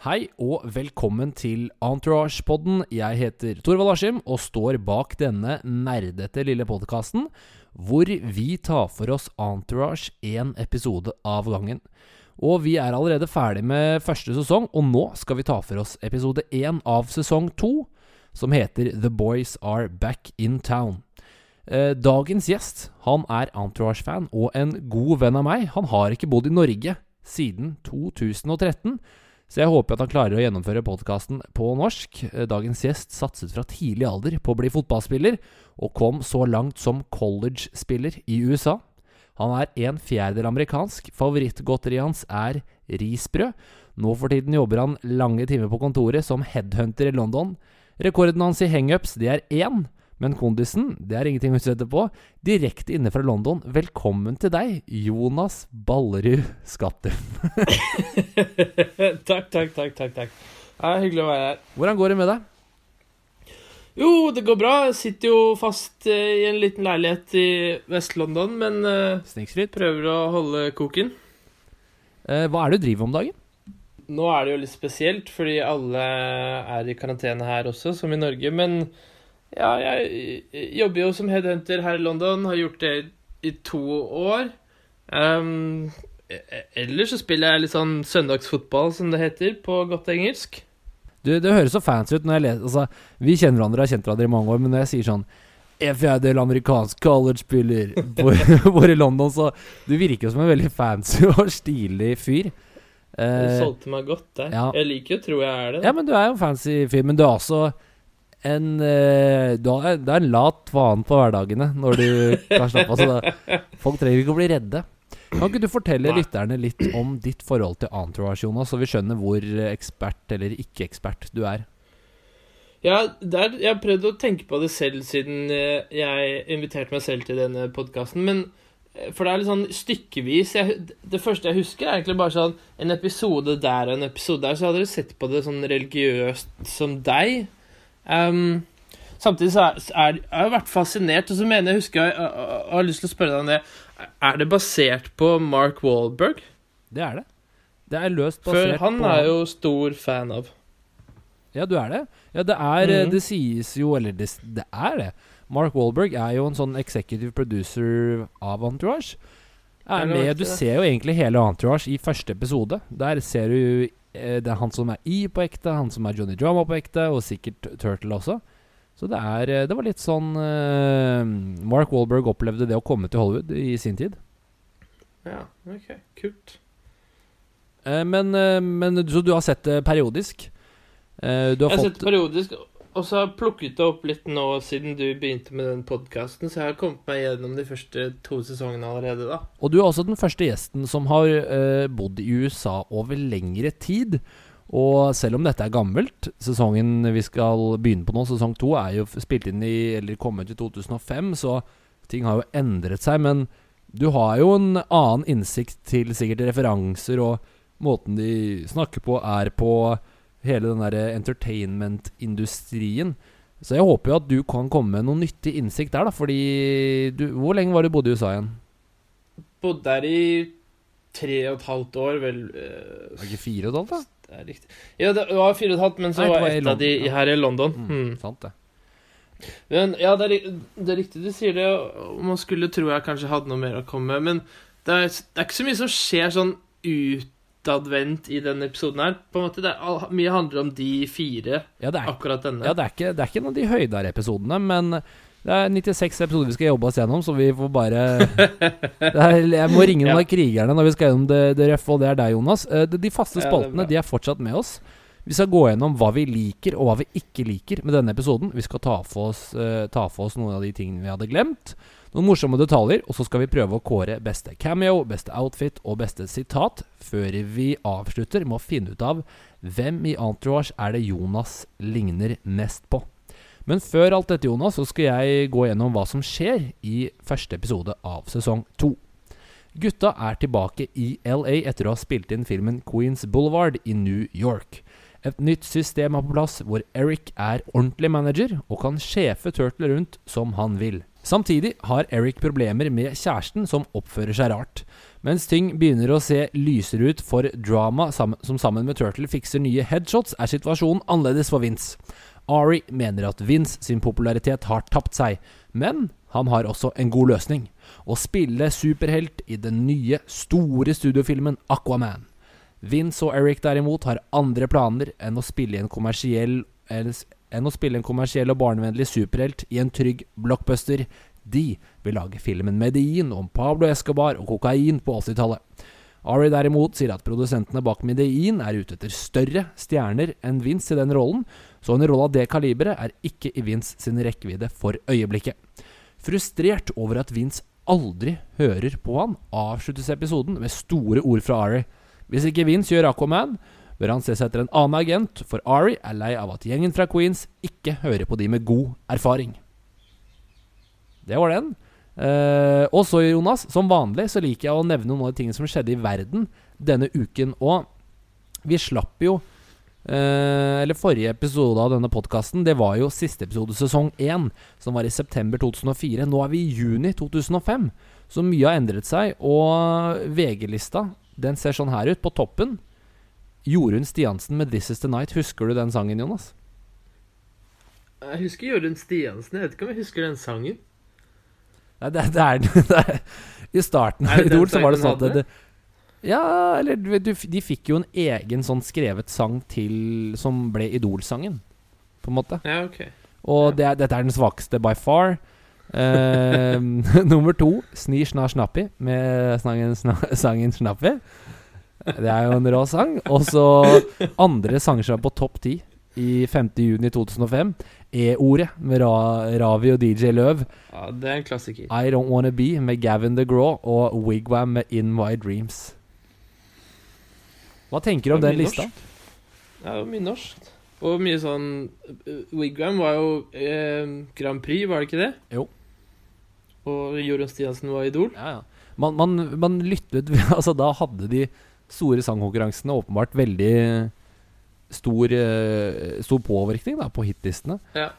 Hei og velkommen til Entourage-podden. Jeg heter Torvald Askim og står bak denne nerdete lille podkasten hvor vi tar for oss Entourage én episode av gangen. Og vi er allerede ferdig med første sesong, og nå skal vi ta for oss episode én av sesong to, som heter The Boys Are Back in Town. Eh, dagens gjest han er Entourage-fan og en god venn av meg. Han har ikke bodd i Norge siden 2013. Så jeg håper at han klarer å gjennomføre podkasten på norsk. Eh, dagens gjest satset fra tidlig alder på å bli fotballspiller, og kom så langt som college-spiller i USA. Han er en fjerdedel amerikansk. Favorittgodteriet hans er risbrød. Nå for tiden jobber han lange timer på kontoret som headhunter i London. Rekorden hans i hangups, er én. Men kondisen, det er ingenting å utsette på. Direkte inne fra London, velkommen til deg, Jonas Ballerud Skatter. takk, takk, takk. takk, takk. Det er hyggelig å være her. Hvordan går det med deg? Jo, det går bra. Jeg sitter jo fast eh, i en liten leilighet i Vest-London, men Snikskryt. prøver å holde koken. Eh, hva er det du driver om dagen? Nå er det jo litt spesielt, fordi alle er i karantene her også, som i Norge. Men ja, jeg jobber jo som headhunter her i London, har gjort det i to år. Um, ellers så spiller jeg litt sånn søndagsfotball, som det heter på godt engelsk. Du, Det høres så fancy ut når jeg leser altså, Vi kjenner hverandre har kjent hverandre i mange år, men når jeg sier sånn En fjerdedel amerikansk college-spiller bor i London, så Du virker jo som en veldig fancy og stilig fyr. Du eh, solgte meg godt der. Ja. Jeg liker jo tro jeg er det. Da. Ja, men du er jo en fancy fyr. Men du er også en uh, du har, Det er en lat vane på hverdagene når du kan slappe av. Så da, folk trenger ikke å bli redde. Kan ikke du fortelle lytterne litt om ditt forhold til Entourage, Jonas, så vi skjønner hvor ekspert eller ikke ekspert du er? Ja, der, jeg har prøvd å tenke på det selv siden eh, jeg inviterte meg selv til denne podkasten. Men eh, for det er litt sånn stykkevis. Jeg, det første jeg husker, er egentlig bare sånn en episode der og en episode der. Så hadde dere sett på det sånn religiøst som deg. Um, samtidig så er, er, jeg vært fascinert, og så mener jeg husker jeg, jeg, jeg, jeg har lyst til å spørre deg om det. Er det basert på Mark Walberg? Det er det. Det er løst basert på For han er jo stor fan av. Ja, du er det? Ja, det er mm. Det sies jo Eller det, det, er det. Mark Walberg er jo en sånn executive producer av Entourage. Er med, du ser jo egentlig hele Entourage i første episode. Der ser du det er han som er E på ekte, han som er Johnny Drama på ekte, og sikkert Turtle også. Så det, er, eh, det var litt sånn uh, Mark Walberg opplevde det å komme til Hollywood i sin tid. Ja, ok. Kult. Uh, men, uh, men, Så du har sett det periodisk? du har jeg har fått... sett det periodisk, og så har jeg plukket det opp litt nå siden du begynte med den podkasten, så jeg har kommet meg gjennom de første to sesongene allerede, da. Og du er også den første gjesten som har bodd i USA over lengre tid. Og selv om dette er gammelt, sesongen vi skal begynne på nå, sesong to, er jo spilt inn i Eller kommet i 2005, så ting har jo endret seg. Men du har jo en annen innsikt til sikkert referanser, og måten de snakker på, er på hele den derre entertainment-industrien. Så jeg håper jo at du kan komme med noe nyttig innsikt der, da. Fordi du Hvor lenge var du bodde i USA igjen? Bodde der i tre og et halvt år, vel. Øh, var det ikke fire og et halvt, da? Det er riktig. Ja, det var fire og et halvt, men så Nei, var et av de her i London. Mm, mm. Sant det. Men ja, det er, det er, riktig du sier det. Man skulle tro jeg kanskje hadde noe mer å komme med, men det er, det er ikke så mye som skjer sånn utadvendt i denne episoden her. På en måte, det er, Mye handler om de fire, ja, er, akkurat denne. Ja, det er ikke, det er ikke noen av de høydere-episodene, men det er 96 episoder vi skal jobbe oss gjennom, så vi får bare er, Jeg må ringe noen av krigerne når vi skal gjennom det, det røffe, og det er deg, Jonas. Eh, de, faste spaltene ja, de er fortsatt med oss. Vi skal gå gjennom hva vi liker, og hva vi ikke liker med denne episoden. Vi skal ta for oss, uh, ta for oss noen av de tingene vi hadde glemt. Noen morsomme detaljer, og så skal vi prøve å kåre beste cameo, beste outfit og beste sitat, før vi avslutter med å finne ut av hvem i Entourage er det Jonas ligner mest på. Men før alt dette, Jonas, så skal jeg gå gjennom hva som skjer i første episode av sesong to. Gutta er tilbake i LA etter å ha spilt inn filmen Queens Boulevard i New York. Et nytt system er på plass hvor Eric er ordentlig manager og kan sjefe Turtle rundt som han vil. Samtidig har Eric problemer med kjæresten som oppfører seg rart. Mens ting begynner å se lysere ut for drama, som sammen med Turtle fikser nye headshots, er situasjonen annerledes for Vince. Ari mener at Vince sin popularitet har tapt seg, men han har også en god løsning. Å spille superhelt i den nye, store studiofilmen Aquaman. Vince og Eric derimot har andre planer enn å spille i en kommersiell enn å spille en kommersiell og barnevennlig superhelt i en trygg blockbuster. De vil lage filmen Medellin om Pablo Escobar og kokain på 80-tallet. Ari derimot sier at produsentene bak Medellin er ute etter større stjerner enn Vince i den rollen, så en rolle av det kaliberet er ikke i Vince sin rekkevidde for øyeblikket. Frustrert over at Vince aldri hører på han, avsluttes episoden med store ord fra Ari. Hvis ikke Vince gjør Aquaman, bør han se seg etter en annen agent, for Ari er lei av at gjengen fra Queens ikke hører på de med god erfaring. Det var den. Uh, og så, Jonas, som vanlig så liker jeg å nevne noen av de tingene som skjedde i verden denne uken. Og vi slapp jo uh, Eller forrige episode av denne podkasten, det var jo siste episode sesong én, som var i september 2004. Nå er vi i juni 2005, så mye har endret seg. Og VG-lista, den ser sånn her ut. På toppen Jorunn Stiansen med 'This Is The Night'. Husker du den sangen, Jonas? Jeg husker Jorunn Stiansen. Jeg vet ikke om jeg husker den sangen. Nei, det, det, er, det er I starten av Idol så var det sånn at det, Ja, eller du, de fikk jo en egen sånn skrevet sang til Som ble Idol-sangen, på en måte. Ja, ok Og ja. det, dette er den svakeste by far. Uh, nummer to, Sni snar Snappi, med sangen, sna, sangen Snappi. Det er jo en rå sang. Og så andre sanger som er på topp ti i 5.6.2005. E-ordet med Ra Ravi og DJ Løv. Ja, det er en klassiker. I Don't Wanna Be med Gavin DeGraw og Wigwam med In My Dreams. Hva tenker du om den lista? Det er jo mye norsk. Og mye sånn uh, Wigwam var jo eh, Grand Prix, var det ikke det? Jo. Og Jorunn Stiansen var Idol. Ja, ja. Man, man, man lyttet Altså, da hadde de store sangkonkurransene åpenbart veldig stor, uh, stor påvirkning da, på hitlistene. Ja,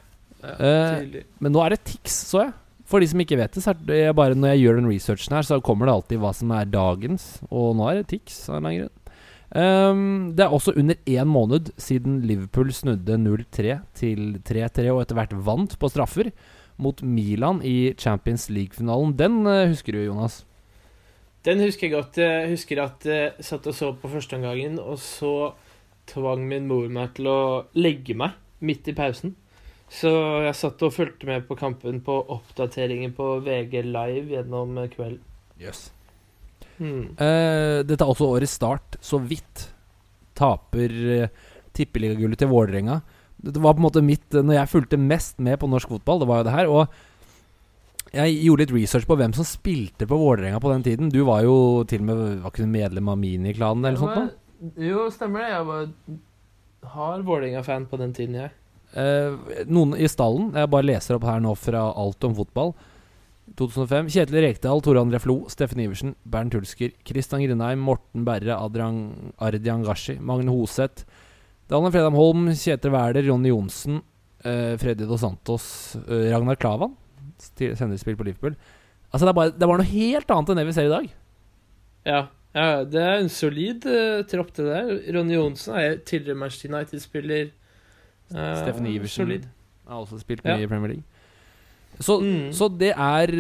ja uh, men nå er det Tix, så jeg. For de som ikke vet det, så er det bare når jeg gjør den researchen her, så kommer det alltid hva som er dagens. Og nå er det Tix av en eller annen grunn. Um, det er også under én måned siden Liverpool snudde 0-3 til 3-3 og etter hvert vant på straffer mot Milan i Champions League-finalen. Den uh, husker du, Jonas? Den husker jeg godt. Jeg husker at jeg satt og så på førsteomgangen, og så tvang min mor meg til å legge meg midt i pausen. Så jeg satt og fulgte med på kampen på oppdateringer på VG Live gjennom kvelden. Yes. Mm. Uh, dette er også årets start. Så vidt taper uh, tippeligagullet til Vålerenga. Det var på en måte mitt Når jeg fulgte mest med på norsk fotball, det var jo det her. Og jeg gjorde litt research på hvem som spilte på Vålerenga på den tiden. Du var jo til og med var ikke du medlem av Miniklanen eller noe sånt? Da? Jo, stemmer det. Jeg var hard Vålerenga-fan på den tiden, jeg. Eh, noen i stallen Jeg bare leser opp her nå fra Alt om fotball. 2005. Kjetil Rekdal, Tore André Flo, Steffen Iversen, Bernt Hulsker, Kristian Grindheim, Morten Berre, Adrian, Ardian Gashi, Magne Hoseth, Daniel Fredheim Holm, Kjetil Wæler, Ronny Johnsen, eh, Freddy Dos Santos, eh, Ragnar Klavan, sendespill på Liverpool. Altså, det er, bare, det er bare noe helt annet enn det vi ser i dag. Ja, ja det er en solid uh, tropp, det der. Ronny Johnsen er tidligere Manchester United-spiller. Uh, Steffen Iversen solid. har også spilt mye ja. i Premier League. Så, mm. så det, er,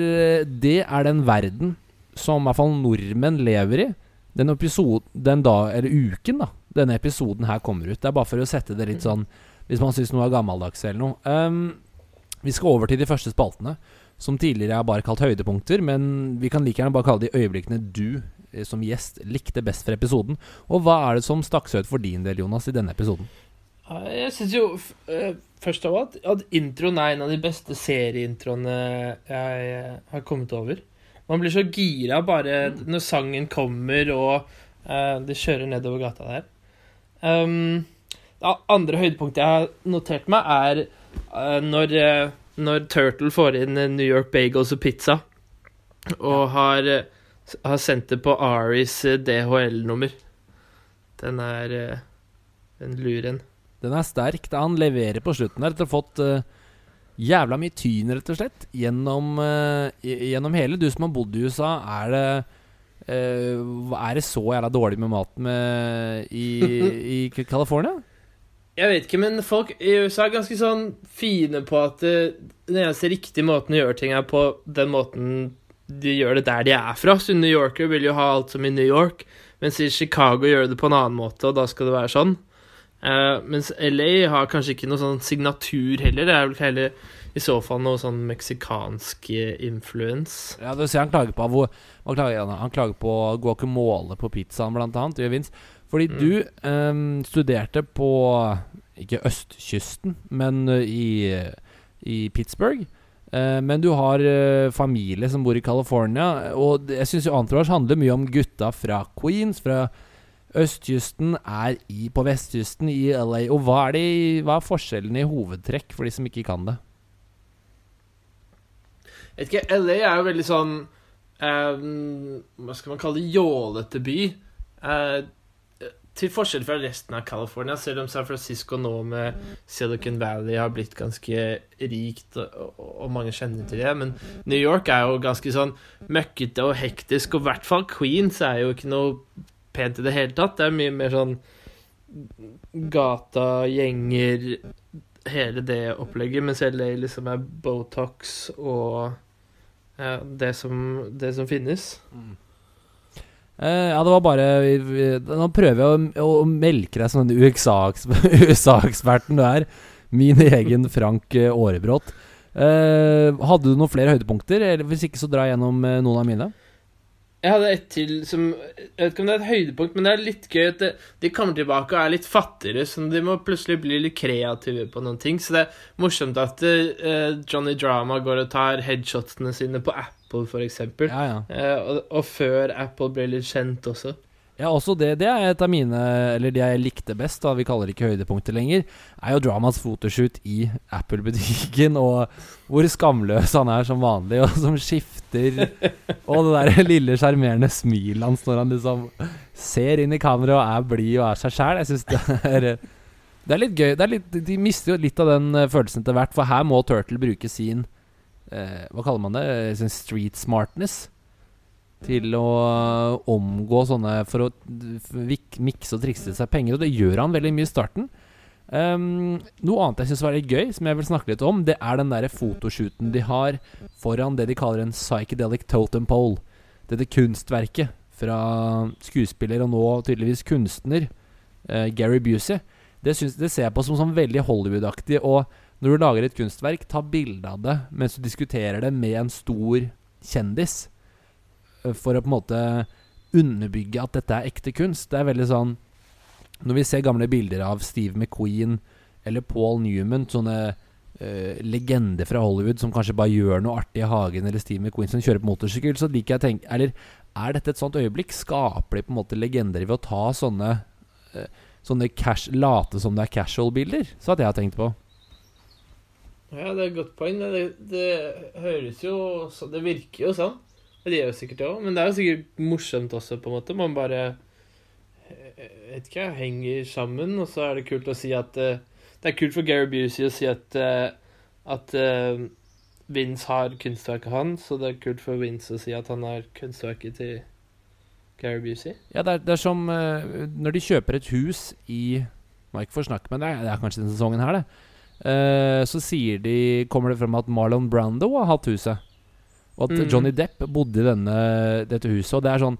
det er den verden som i hvert fall nordmenn lever i. Den episoden, den da, eller uken da denne episoden her kommer ut. Det er bare for å sette det litt sånn Hvis man syns noe er gammeldags eller noe. Um, vi skal over til de første spaltene, som tidligere er bare kalt høydepunkter. Men vi kan like gjerne bare kalle de øyeblikkene du som gjest likte best for episoden. Og hva er det som stakk seg ut for din del, Jonas, i denne episoden? Jeg syns jo først av alt at introen er en av de beste serieintroene jeg har kommet over. Man blir så gira bare når sangen kommer og uh, de kjører nedover gata der. Um, det andre høydepunktet jeg har notert meg, er når, når, Turtle får inn New York Bagels og pizza, og har, har sendt det på Aris DHL-nummer. Den er en lur en. Den er sterk. da Han leverer på slutten der etter å ha fått jævla mye tyn, rett og slett, gjennom, gjennom hele. Du som har bodd i USA, er det Uh, Er det så jævla dårlig med maten med, i, i California? Jeg vet ikke, men folk i USA er ganske sånn fine på at eh, den eneste riktige måten å gjøre ting er på den måten de gjør det der de er fra. Så New Yorker vil jo ha alt som i New York, mens i Chicago gjør det på en annen måte, og da skal det være sånn. Uh, mens LA har kanskje ikke noe sånn signatur heller. Det er vel heller i så fall noe sånn meksikansk eh, influence. Ja, du ser han klager på hvor, han klager han? klager på guacamole på pizzaen, blant annet. Gjør Vince. Fordi Mm. du um, studerte på ikke østkysten, men eh, i, i Pittsburgh. Uh, men du har uh, familie som bor i California, og jeg syns jo Entourage handler mye om gutta fra Queens, fra østkysten, er i, på vestkysten i LA. Og hva er, det, i- hva er forskjellen i hovedtrekk for de som ikke kan det? Jeg vet ikke, LA er jo veldig sånn um, Hva skal man kalle det? Jålete by. Eh, til forskjell fra resten av California, selv om San Francisco nå med Silicon Valley har blitt ganske rikt, og, og, mange kjenner til det. Men New York er jo ganske sånn møkkete og hektisk, og i hvert fall Queens er jo ikke noe pent i det hele tatt. Det er mye mer sånn gata, gjenger, hele det opplegget, mens LA liksom er Botox og ja, det, som, det som finnes. Eh, ja, det var bare vi- Nå prøver jeg å, å melke deg som den USA-eksperten du er. Min egen Frank eh, Aarebrot. Uh, hadde du noen flere høydepunkter? Eller Hvis ikke, så dra gjennom eh, noen av mine. Jeg hadde et til som Jeg vet ikke om det er et høydepunkt, men det er litt gøy at de kommer tilbake og er litt fattigere, så de må plutselig bli litt kreative på noen ting. Så det er morsomt at eh, Johnny Drama går og tar headshotene sine på Apple, eksempel. Ja, ja. Eh, og, og før Apple ble litt kjent også. Ja, også det, det er et av mine Eller det jeg likte best, da vi kaller det ikke høydepunkter lenger, er jo Dramas fotoshoot i Apple-butikken, og hvor skamløs han er som vanlig, og som skifter Og det der lille sjarmerende smilet hans når han liksom ser inn i kameraet og er blid og er seg sjæl. Jeg syns det er Det er litt gøy. Det er litt, de mister jo litt av den eh, følelsen etter hvert, for her må Turtle bruke sin eh, Hva kaller man det? Sånn Sin street smartness til å omgå sånne For å mikse og trikse seg penger, og det gjør han veldig mye i starten. Um, noe annet jeg syns var litt gøy, som jeg vil snakke litt om, det er den der fotoshooten de har foran det de kaller en psychedelic totem pole. Dette kunstverket fra skuespiller og nå tydeligvis kunstner eh, Gary Busey. Det, synes, det ser jeg på som sånn veldig Hollywood-aktig. Og når du lager et kunstverk, ta bilde av det mens du diskuterer det med en stor kjendis eh, for å på en måte underbygge at dette er ekte kunst. Det er veldig sånn Når vi ser gamle bilder av Steve McQueen eller Paul Newman, sånne uh, legender fra Hollywood som kanskje bare gjør noe artig i hagen, eller Steve McQueen som kjører på motorsykkel, så liker jeg å tenke Eller er dette et sånt øyeblikk? Skaper de på en måte legender ved å ta sånne uh, Sånne cash, late som det er casual-bilder? Så hadde jeg tenkt på. Ja, det er et godt poeng. Det, det høres jo Det virker jo sånn. Det gjør jo sikkert det òg, men det er jo sikkert morsomt også, på en måte. Man bare eh, vet ikke, henger sammen, og så er det kult å si at eh, Det er kult for Gary Busey å si at eh, at Vince har kunstverket hans, og det er kult for Vince å si at han har kunstverket til Gary Busey. Ja, det er, det er som når de kjøper et hus i Må ikke få snakke med deg, det er kanskje denne sesongen her, det. Eh, så sier de Kommer det frem at Marlon Brando har hatt huset. Og at mm. Johnny Depp bodde i denne, dette huset. Og det er sånn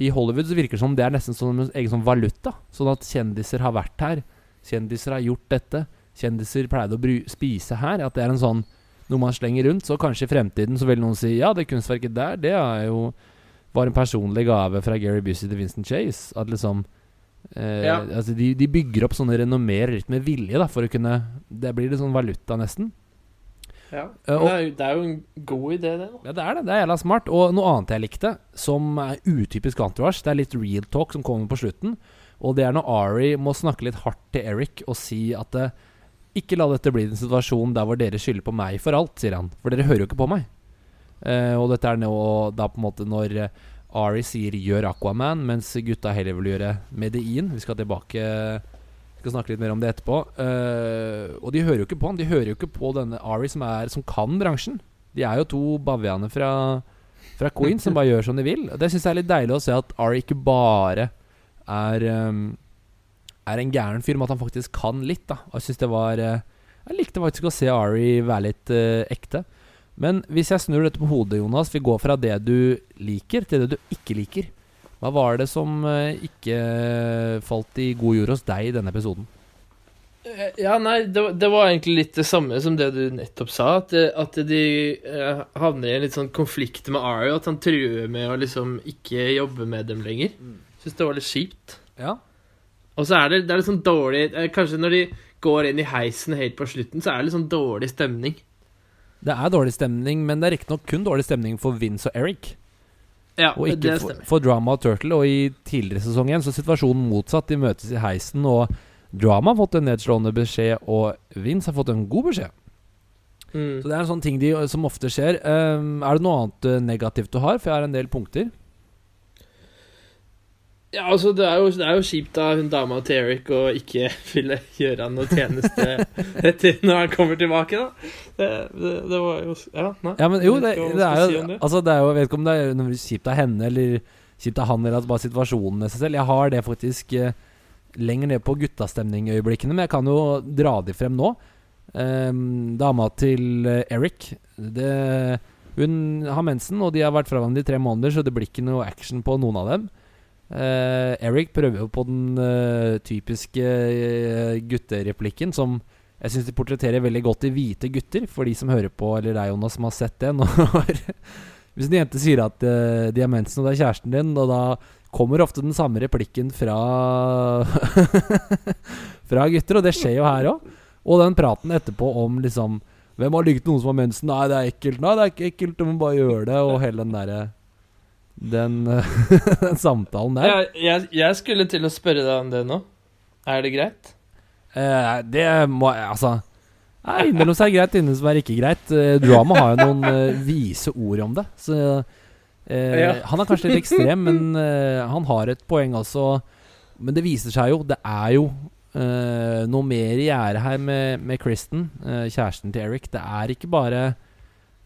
I Hollywood så virker det som det er nesten som en egen sånn valuta. Sånn at kjendiser har vært her. Kjendiser har gjort dette. Kjendiser pleide å spise her. At det er en sånn noe man slenger rundt. Så kanskje i fremtiden så vil noen si ja, det kunstverket der, det er jo var en personlig gave fra Gary Busey til Vincent Chase. At liksom eh, Ja. altså de, de bygger opp sånne renommeer litt med vilje, da, for å kunne Det blir litt sånn valuta, nesten. Ja. Uh, og- det, er, jo- det er jo en god idé, det. da. Ja, det er det. Det er jævla smart. Og noe annet jeg likte, som er utypisk Entourage, det er litt real talk som kommer på slutten. Og det er når Ari må snakke litt hardt til Eric og si at eh, ikke la dette bli en situasjon der hvor dere skylder på meg for alt, sier han. For dere hører jo ikke på meg. Eh, og dette er nå da på en måte når eh, Ari sier 'gjør Aquaman', mens gutta heller vil gjøre Medein Vi skal tilbake Vi skal snakke litt mer om det etterpå. Uh, og de hører jo ikke på han. De hører jo ikke på denne Ari som, er, som kan bransjen. De er jo to bavianer fra fra Queen som bare gjør som de vil. Det syns jeg er litt deilig å se at Ari ikke bare er um, Er en gæren fyr, men at han faktisk kan litt. da Og Jeg synes det var uh, Jeg likte faktisk å se Ari være litt uh, ekte. Men hvis jeg snur dette på hodet, Jonas, vi går fra det du liker, til det du ikke liker. Hva var det som uh, ikke falt i god jord hos deg i denne episoden? Eh, Ja, nei, det, var- det var egentlig litt det samme som det du nettopp sa. At, at de eh, havner i en litt sånn konflikt med Ario. at han truer med å liksom ikke jobbe med dem lenger. Syns det var litt kjipt. Ja. Og så er det, det er litt sånn dårlig eh, Kanskje når de går inn i heisen helt på slutten, så er det litt sånn dårlig stemning. Det er dårlig stemning, men det er riktignok kun dårlig stemning for Vince og Eric. Ja, Og ikke det for, for Drama og Turtle. Og i tidligere sesong igjen så er situasjonen motsatt. De møtes i heisen, og Drama har fått en nedslående beskjed, og Vince har fått en god beskjed. Mm. Så det er en sånn ting de, som ofte skjer. Um, er det noe annet eh, negativt du har? For jeg har en del punkter. Ja, altså, det er, jo, det er jo kjipt av hun dama til Eric å ikke ville gjøre han noe tjeneste etter når han kommer tilbake, da. Det, det, det var jo Ja, nei. Ja, men jo, det, det er jo si. Altså, det er jo Jeg vet ikke om det er noe kjipt av henne eller kjipt av han, eller at bare situasjonen med seg selv. Jeg har det faktisk eh, lenger ned på guttastemning-øyeblikkene, men jeg kan jo dra de frem nå. Um, dama til eh, Eric det, Hun har mensen, og de har vært fra hverandre i tre måneder, så det blir ikke noe action på noen av dem. Eh, Eric prøver jo på den uh, typiske uh, guttereplikken som jeg syns de portretterer veldig godt i hvite gutter, for de som hører på, eller deg, Jonas, som har sett det. Når, hvis en jente sier at de har mensen, og det er kjæresten din, og da kommer ofte den samme replikken fra Fra gutter, og det skjer jo her òg. Og den praten etterpå om liksom Hvem har ligget noen som har mensen? Nei, det er ekkelt. Nei, det er ikke ekkelt, du må bare gjøre det. Og hele den derre den, den samtalen der. Jeg, jeg, jeg skulle til å spørre deg om det nå. Er det greit? Eh, det må Altså Nei, Innimellom er greit, innimellom som er ikke greit. Eh, drama har jo noen eh, vise ord om det. Så eh, Ja. Han er kanskje litt ekstrem, men eh, han har et poeng også. Men det viser seg jo Det er jo eh, noe mer i gjære her med, med Kristen, eh, kjæresten til Eric. Det er ikke bare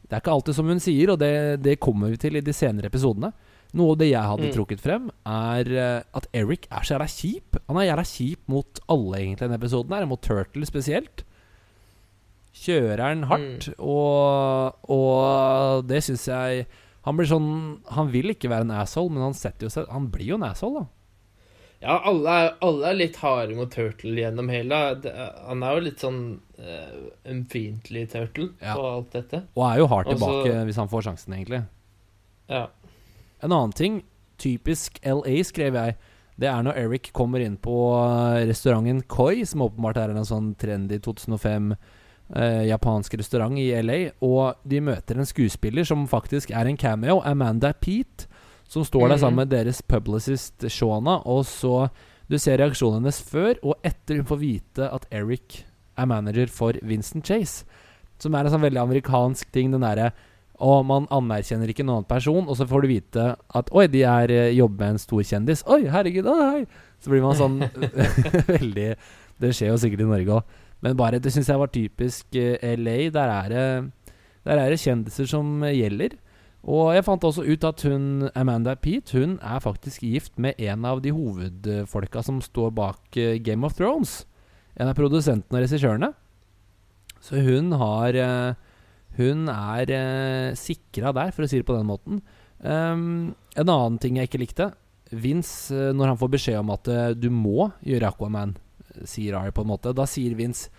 Det er ikke alltid som hun sier, og det, det kommer vi til i de senere episodene. Noe av det jeg hadde Mm. trukket frem, er eh, at Eric er så jævla kjip. Han er jævla kjip mot alle, egentlig, denne episoden her. Mot Turtle spesielt. Kjører han hardt, og, og det syns jeg Han blir sånn Han vil ikke være en asshole, men han seg Han blir jo en asshole, da. Ja, alle er, alle er litt harde mot Turtle gjennom hele. Det, han er jo litt sånn uh, ømfintlig Turtle Ja. på alt dette. Og er jo hard Og så- tilbake hvis han får sjansen, egentlig. Ja. En annen ting, typisk LA, skrev jeg. Det er når Eric kommer inn på eh, restauranten Koi, som åpenbart er en sånn trendy 2005 eh, japansk restaurant i LA. Og de møter en skuespiller som faktisk er en cameo, Amanda Pete, som står der Mhm. sammen med deres publicist Shona. Og så Du ser reaksjonen hennes før og etter hun får vite at Eric er manager for Vincent Chase. Som er en sånn veldig amerikansk ting, den derre og man anerkjenner ikke en annen person, og så får du vite at Oi, de er eh, jobber med en stor kjendis. Oi, herregud, hei. Så blir man sånn veldig Det skjer jo sikkert i Norge òg. Men bare det syns jeg var typisk eh, LA. Der er det Der er det kjendiser som gjelder. Og jeg fant også ut at hun Amanda Pete Hun er faktisk gift med en av de hovedfolka som står bak eh, Game of Thrones. En av produsentene og regissørene. Så hun har eh, Hun er uh, sikra der, for å si det på den måten. Um, en annen ting jeg ikke likte Vince, eh, når han får beskjed om at eh, du må gjøre Aquaman, eh, sier Ari på en måte, da sier Vince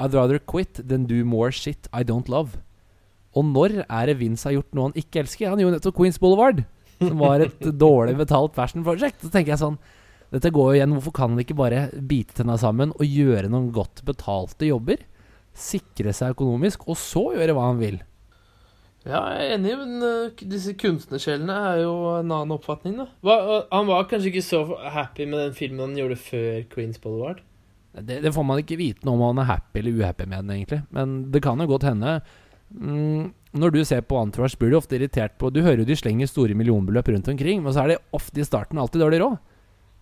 I'd rather quit than do more shit I don't love. Og når er det Vince har gjort noe han ikke elsker? Han gjorde nettopp Queens Boulevard, som var et dårlig betalt fashion project. Så tenker jeg sånn Dette går jo igjen. Hvorfor kan han ikke bare bite tenna sammen og gjøre noen godt betalte jobber? Sikre seg økonomisk, og så gjøre hva han vil. Ja, jeg er enig, men uh, disse kunstnersjelene er jo en annen oppfatning, da. Hva, han var kanskje ikke så happy med den filmen han gjorde før Queens Boulevard? Det, det får man ikke vite noe om han er happy eller uhappy med den, egentlig. Men det kan jo godt hende. Mm, når du ser på Entourage, blir du ofte irritert på Du hører jo de slenger store millionbeløp rundt omkring, men så er det ofte i starten alltid dårlig råd.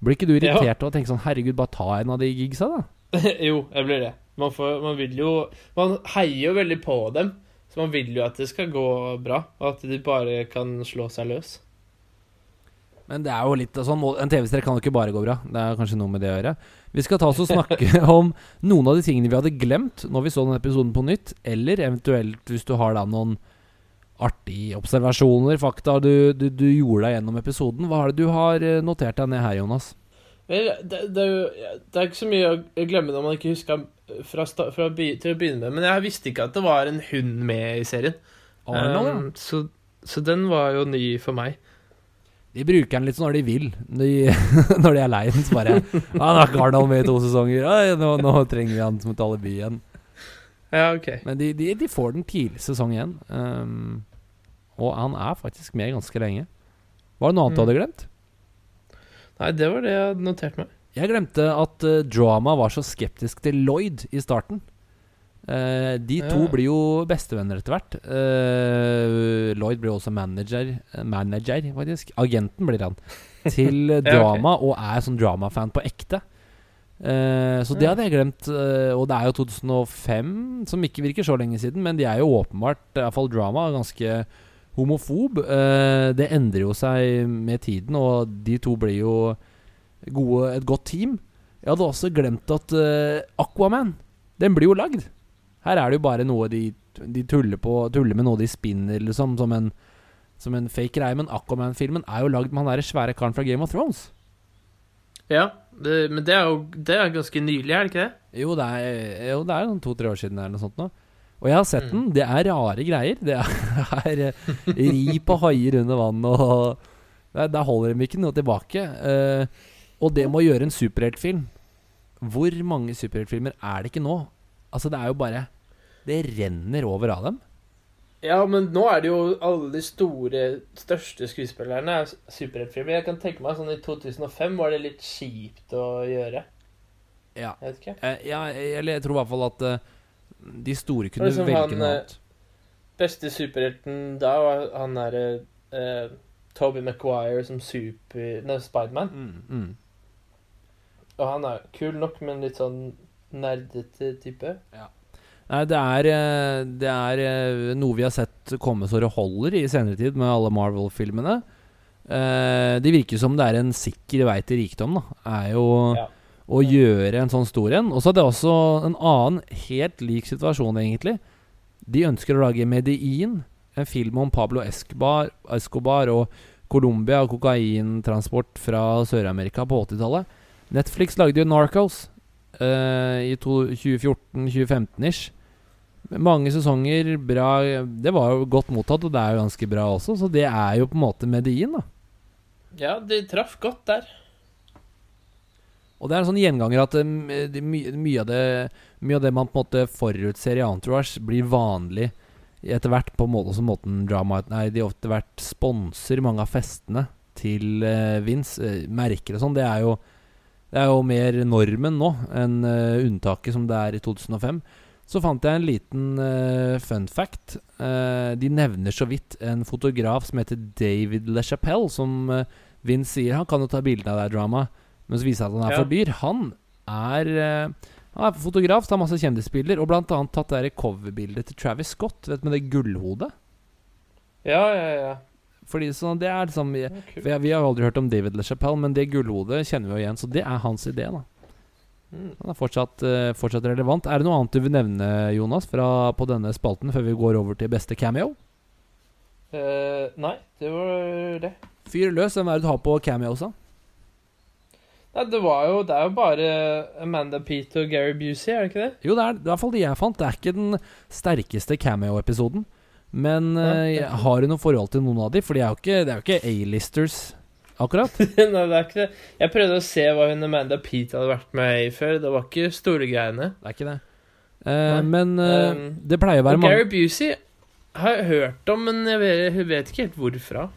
Blir ikke du irritert og tenker sånn Herregud, bare ta en av de gigsa, da? jo, jeg blir det. Man, får, man vil jo Man heier jo veldig på dem. Så Så man vil jo at det skal gå bra, og at de bare kan slå seg løs. Men det er jo litt sånn En TV-serie kan jo ikke bare gå bra. Det er kanskje noe med det å gjøre. Vi skal ta oss og snakke om noen av de tingene vi hadde glemt når vi så denne episoden på nytt. Eller eventuelt hvis du har da noen artige observasjoner, fakta du, du, du gjorde deg gjennom episoden. Hva er det du har eh, notert deg ned her, Jonas? Vel, det, det, er jo, det er ikke så mye å glemme når man ikke husker fra, fra by, til å begynne med. Men jeg visste ikke at det var en hund med i serien. Arnold. Um, så, så den var jo ny for meg. De bruker den litt sånn når de vil. De, når de er lei den, så bare ah, 'Nå er ikke med i to sesonger. Ah, nå, nå trenger vi han som et alibi igjen.' Ja, ok. Men de, de, de får den tidlig sesong igjen. Um, og han er faktisk med ganske lenge. Var det noe annet du Mm. hadde glemt? Nei, det var det jeg hadde notert meg. Jeg glemte at uh, Drama var så skeptisk til Lloyd i starten. Eh, de to Ja. blir jo bestevenner etter hvert. Uh, Lloyd blir også manager, eh, manager faktisk. Agenten blir han. Til drama, Ja, okay. Drama, og er sånn Drama-fan på ekte. Uh, så det hadde jeg glemt. eh, og det er jo 2005, som ikke virker så lenge siden, men de er jo åpenbart, iallfall Drama, ganske homofob. Eh, det endrer jo seg med tiden, og de to blir jo gode, et godt team. Jeg hadde også glemt at eh, Aquaman, den blir jo lagd. Her er det jo bare noe de, de tuller, på, tuller med noe de spinner, liksom, som en, som en fake greie. Men Aquaman-filmen er jo lagd med han der svære karen fra Game of Thrones. Ja, det, men det er jo det er ganske nylig, er det ikke det? Jo, det er, jo, det er sånn to-tre år siden eller noe sånt nå. Og jeg har sett Mm. den. Det er rare greier. Det er er rip og haier under vann og Der der holder de ikke noe tilbake. Uh, og det med å gjøre en superheltfilm Hvor mange superheltfilmer er det ikke nå? Altså, det er jo bare Det renner over av dem. Ja, men nå er det jo alle de store, største skuespillerne er superheltfilmer. Jeg kan tenke meg sånn i 2005 var det litt kjipt å gjøre. Ja. Jeg vet ikke. Eh, ja, eller jeg tror i hvert fall at eh, de store kunne liksom velge han, noe eh, annet. Beste superhelten da var han derre eh, Toby Maguire som super... Nei, Spiderman. Mm, mm. Og han er kul nok, men litt sånn nerdete type. Nei, det er, eh, det er eh, noe vi har sett komme så det holder i senere tid med alle Marvel-filmene. Eh, Det virker som det er en sikker vei til rikdom, da. Er jo Ja. å gjøre en sånn stor en. Og så er det også en annen helt lik situasjon, egentlig. De ønsker å lage Medellin, en film om Pablo Escobar, Escobar og Colombia og kokaintransport fra Sør-Amerika på 80-tallet. Netflix lagde jo Narcos uh, i 2014-2015-ish. Mange sesonger, bra Det var jo godt mottatt, og det er jo ganske bra også, så det er jo på en måte medien da. Ja, de traff godt der. Og det er en sånn gjenganger at de, my, mye, av det, mye av det man på en måte forutser i Entourage, blir vanlig etter hvert på måte som måten drama Nei, de etter hvert sponser mange av festene til uh, Vince. Uh, merker og sånn. Det er jo Det er jo mer normen nå enn uh, unntaket som det er i 2005. Så fant jeg en liten uh, fun fact. Uh, de nevner så vidt en fotograf som heter David LeChapelle, som uh, Vince sier han kan jo ta bilde av det dramaet. Men så viser det at han er Ja. for dyr. Han er, eh, han er fotograf, tar masse kjendisbilder, og blant annet tatt det coverbildet til Travis Scott, vet du, med det gullhodet. Ja, ja, ja. Fordi sånn, det er liksom vi, vi, har- jo aldri hørt om David LeChapelle, men det gullhodet kjenner vi jo igjen, så det er hans idé, da. Han er fortsatt, eh, fortsatt relevant. Er det noe annet du vil nevne, Jonas, fra, på denne spalten, før vi går over til beste cameo? Uh, nei, det var det. Fyr løs, hvem er det du har på cameos, da? Nei, det var jo Det er jo bare Amanda Pete og Gary Busey, er det ikke det? Jo, det er i hvert fall de jeg fant. Det er ikke den sterkeste cameo-episoden. Men ja, eh, er ikke. har du noe forhold til noen av de? For de er jo ikke, det er jo ikke A-listers, akkurat. Nei, det er ikke det. Jeg prøvde å se hva hun Amanda Pete hadde vært med i før. Det var ikke store greiene. Det er ikke det. Eh, men eh, Um, det pleier å være mange Gary Busey har jeg hørt om, men jeg vet, jeg vet ikke helt hvorfra.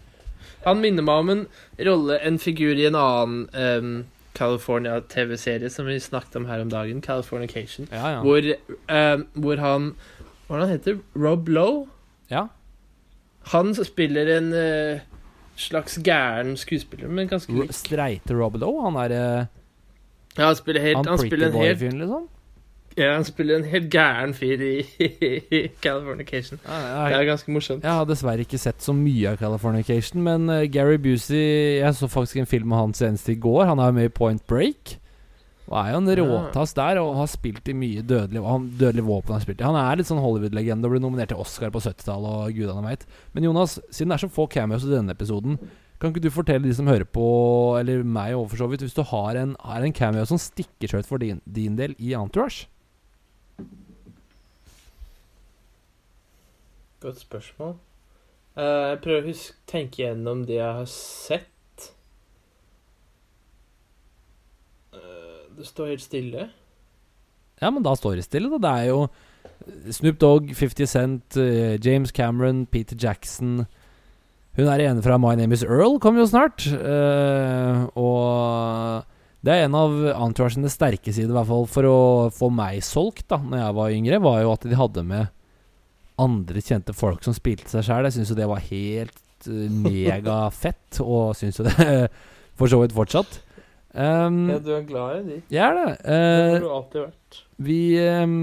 Han minner meg om en rolle, en figur i en annen um, California-TV-serie som vi snakket om her om dagen, Californication. Ja, ja. Hvor, um, hvor han Hva heter han? Rob Lowe? ja. Han spiller en eh, slags gæren skuespiller, men ganske lik. Streite Robert Lowe? Han er eh, Ja, han spiller helt han Han spiller en helt boy-fyren, liksom? Ja, han spiller en helt gæren fyr i, i Californication. Det er ganske morsomt. Jeg har dessverre ikke sett så mye av Californication, men uh, Gary Busey Jeg så faktisk en film med han senest i går. Han er med i Point Break. Og er jo en råtass der, og har spilt i mye dødelig han, Dødelig våpen. har spilt i Han er litt sånn Hollywood-legende og ble nominert til Oscar på 70-tallet og gudene veit. Men Jonas, siden det er så få cameos i denne episoden, kan ikke du fortelle de som hører på, eller meg òg for så vidt, hvis du har en, har en cameo som stikker seg ut for din, din del i Entourage? Godt spørsmål. Uh, jeg prøver å huske, tenke gjennom de jeg har sett. Uh, det står helt stille. Ja, men da står det stille, da. Det er jo Snoop Dogg, 50 Cent, uh, James Cameron, Peter Jackson Hun er ene fra My Name Is Earl, kommer jo snart. og det er en av Entourage sine sterke sider, i hvert fall for å få meg solgt, da Når jeg var yngre, var jo at de hadde med andre kjente folk som spilte seg sjæl. Jeg syns jo det var helt uh, megafett, og syns jo det for så vidt fortsatt. Um, ja, du er glad i de? Jeg er det. Uh, det har du alltid vært. Vi, um,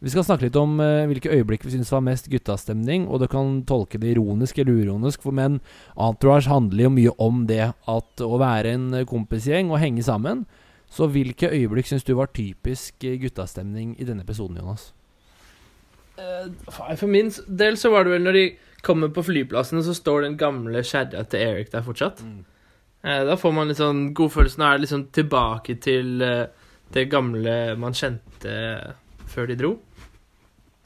vi skal snakke litt om uh, hvilke øyeblikk vi syns var mest guttastemning, og du kan tolke det ironisk eller uironisk, for menn. Entourage handler jo mye om det at å være en kompisgjeng og henge sammen. Så hvilke øyeblikk syns du var typisk guttastemning i denne episoden, Jonas? Uh, for min del så var det vel når de kommer på flyplassen, så står den gamle kjerra til Eric der fortsatt. Mm. Uh, da får man litt sånn godfølelse. Nå er det liksom tilbake til uh, det gamle man kjente før de dro.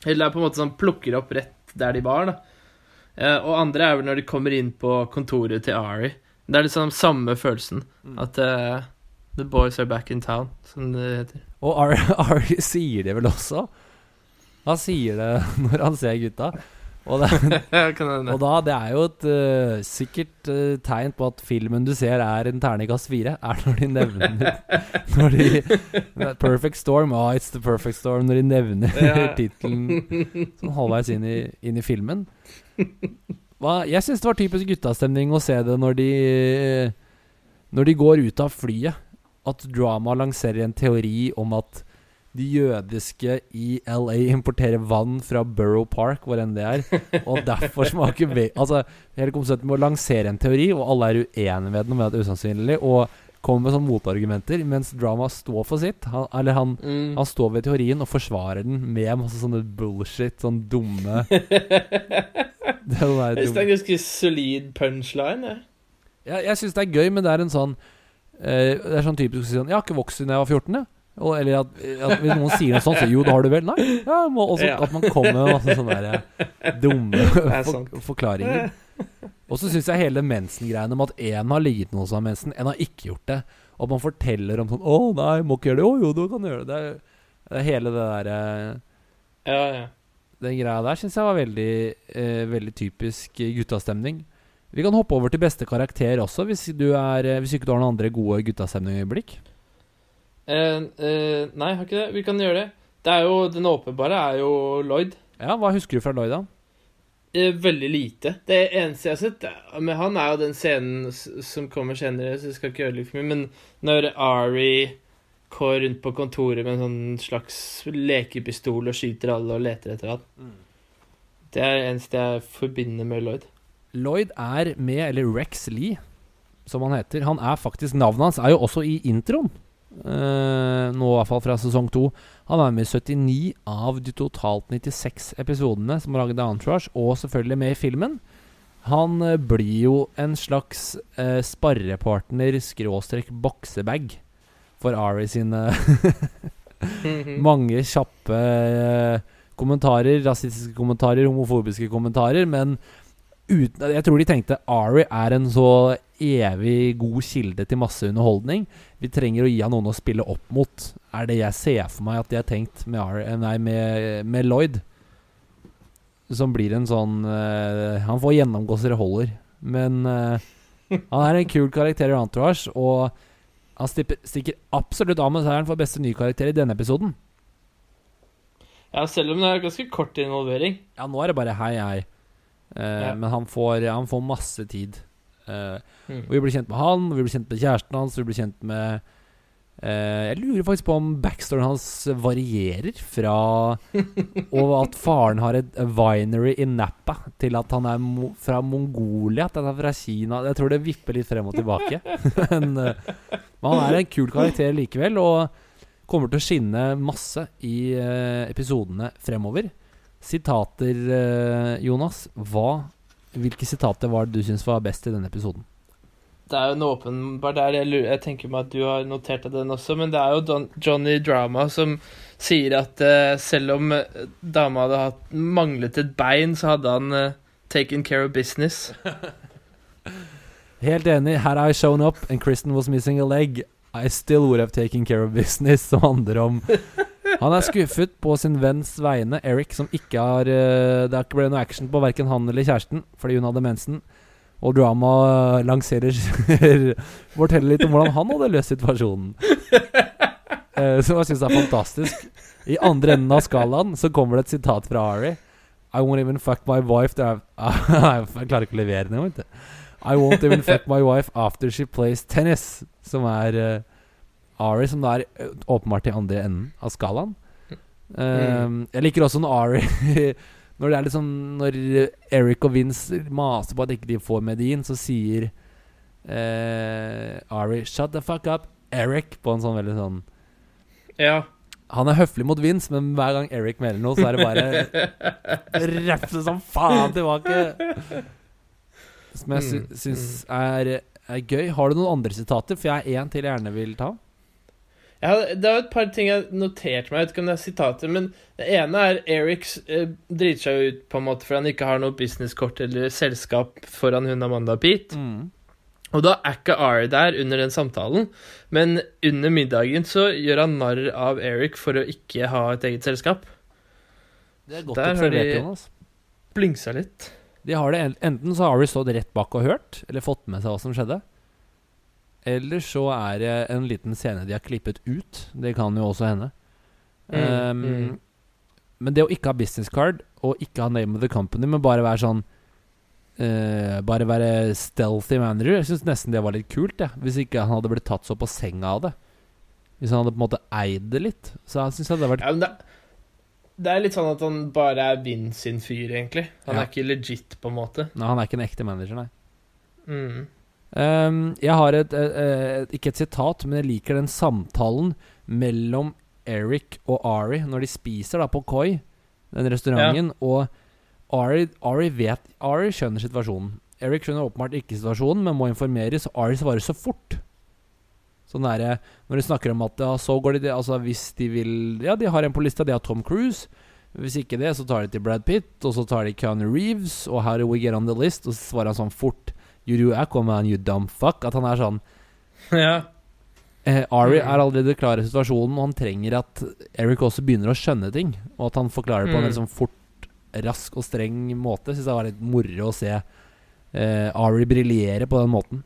Eller det er på en måte sånn plukker opp rett der de var, da. og andre er vel når de kommer inn på kontoret til Ari. Det er liksom samme følelsen. At At The boys are back in town, som det heter. Og Ari, Ari sier det vel også? Han sier det når han ser gutta. Og, det, og da, det er jo et uh, sikkert uh, tegn på at filmen du ser er en terningkast fire, er når de nevner Når de Perfect Storm, oh, it's the perfect storm, når de nevner ja. tittelen sånn halvveis inn i, inn i filmen. Hva, jeg syns det var typisk guttastemning å se det når de Når de går ut av flyet. At drama lanserer en teori om at de jødiske i LA importerer vann fra Burrow Park, hvor enn det er. Og derfor smaker ve Altså, hele konseptet med å lansere en teori, og alle er uenige med den og mener det er usannsynlig, og kommer med sånne motargumenter, mens drama står for sitt. Han, eller han, mm. han, står ved teorien og forsvarer den med masse sånne bullshit, sånn dumme Det er en ganske solid punchline, jeg. Ja, jeg syns det er gøy, men det er en sånn uh, Det er sånn typisk å si sånn Jeg har ikke vokst siden jeg var 14, jeg. Og, eller at, at, hvis noen sier noe sånt, så jo, det har du vel. Nei. Ja, må, også. At man kommer med masse sånne der, eh, dumme for, forklaringer. Og så syns jeg hele mensen-greiene om at én har ligget med noen som har mensen, én har ikke gjort det. Og at man forteller om sånn 'Å, nei, må ikke gjøre det.' 'Å, jo, du kan gjøre det.' Det er, hele det derre Ja, ja. Den greia der syns jeg var veldig, eh, veldig typisk guttastemning. Vi kan hoppe over til beste karakter også, hvis du, er, eh, hvis ikke du har noen andre gode guttastemning-øyeblikk. Uh, uh, nei, har ikke det. Vi kan gjøre det. Det er jo, Den åpenbare er jo Lloyd. Ja, Hva husker du fra Lloyd, da? Uh, veldig lite. Det eneste jeg har sett med han, er jo den scenen som kommer senere, så jeg skal ikke ødelegge for mye, men når Ari går rundt på kontoret med en sånn slags lekepistol og skyter alle og leter etter han. Mm. Det er det eneste jeg forbinder med Lloyd. Lloyd er med, eller Rex Lee, som han heter. Han er faktisk Navnet hans er jo også i introen. Uh, nå i hvert fall fra sesong to. Han er med i 79 av de totalt 96 episodene som er laget av Entourage, og selvfølgelig med i filmen. Han uh, blir jo en slags uh, sparrepartner, skråstrek boksebag, for Ari sine mange kjappe kommentarer, rasistiske kommentarer, homofobiske kommentarer, men uten, jeg tror de tenkte Ari er en så evig god kilde til masse underholdning. Vi trenger å gi han noen å spille opp mot. Er det jeg ser for meg at de har tenkt med, Ari, eh, nei, med, med Lloyd. Som blir en sånn uh, Han får gjennomgå så det holder. Men uh, han er en kul karakter i Entourage, og han stikker, stikker absolutt av med seieren for beste nye karakter i denne episoden. Ja, selv om det er ganske kort involvering. Ja, nå er det bare hei, hei. Uh, ja. Men han får, han får, masse tid. Uh, mm. Og Vi blir kjent med han, vi blir kjent med kjæresten hans, vi blir kjent med Uh, jeg lurer faktisk på om backstoryen hans varierer fra Og at faren har et winery i Napa, til at han er mo fra Mongolia, at han er fra Kina. Jeg tror det vipper litt frem og tilbake. men, uh, men han er en kul karakter likevel, og kommer til å skinne masse i uh, episodene fremover. Sitater, eh, Jonas. Hva, hvilke sitater var det du syns var best i denne episoden? Det er jo en åpenbar der. Jeg, jeg tenker meg at du har notert deg den også, men det er jo Don, Johnny Drama som sier at uh, selv om eh, dama hadde hatt, manglet et bein, så hadde han uh, taken care of business. Helt enig. Had I shown up and Kristen was missing a leg, I still would have taken care of business. Som handler om Han er skuffet på sin venns vegne, Eric, som ikke har uh, Det har ikke blitt noe action på verken han eller kjæresten fordi hun hadde mensen. Og drama lanserer Forteller litt om hvordan han hadde løst situasjonen. Uh, som jeg syns er fantastisk. I andre enden av skalaen så kommer det et sitat fra Ari. I won't even fuck my wife Jeg klarer ikke å levere det. I won't even fuck my wife after she plays tennis. Som er uh, Ari, som da er uh, åpenbart i andre enden av skalaen. Um, Jeg liker også når Ari Når det er liksom Når Eric og Vince maser på at ikke de får medin, så sier uh, Ari 'Shut the fuck up, Eric', på en sånn veldig sånn Ja. Han er høflig mot Vince, men hver gang Eric melder noe, så er det bare refse som faen tilbake. Som jeg sy Mm, syns er, er gøy. Har du noen andre sitater? For jeg har én til jeg gjerne vil ta. Ja, det er et par ting jeg noterte meg. Jeg vet ikke om det er sitater, men det ene er Erics eh, driter seg ut på en måte fordi han ikke har noe businesskort eller selskap foran hun Amanda Pete. Og da er ikke Ari der under den samtalen, men under middagen så gjør han narr av Eric for å ikke ha et eget selskap. Det er godt Der har de- Jonas. Blingsa litt. De har det Enten så har Ari stått rett bak og hørt, eller fått med seg hva som skjedde. Eller så er det en liten scene de har klippet ut. Det kan jo også hende. Mm, Um, mm. Men det å ikke ha business card, og ikke ha name of the company, men bare være sånn uh, Bare være stealthy manager, jeg syns nesten det var litt kult. Ja. Hvis ikke han hadde blitt tatt så på senga av det. Hvis han hadde på en måte eid det litt. Så jeg syns det hadde vært Ja, men det, det er litt sånn at han bare er Vinn sin fyr, egentlig. Han Ja. er ikke legit, på en måte. Nei, han er ikke en ekte manager, nei. Mm. Um, jeg har et, eh, eh, ikke et sitat, men jeg liker den samtalen mellom Eric og Ari når de spiser da på Koi, den restauranten, og Ari, Ari vet Ari skjønner situasjonen. Eric skjønner åpenbart ikke situasjonen, men må informeres, og Ari svarer så fort. Sånn der, Når de snakker om at ja, så går de Altså hvis de vil Ja, de har en på lista, de har Tom Cruise. Hvis ikke det, så tar de til Brad Pitt, og så tar de Keanu Reeves, og how do we get on the list? Og så svarer han sånn fort You do man, you dumb fuck. At han er sånn Ja. eh, Ari Mm. er allerede klar i situasjonen, og han trenger at Eric også begynner å skjønne ting. Og at han forklarer det på en veldig sånn fort, rask og streng måte. Syns jeg var litt moro å se eh, Ari briljere på den måten.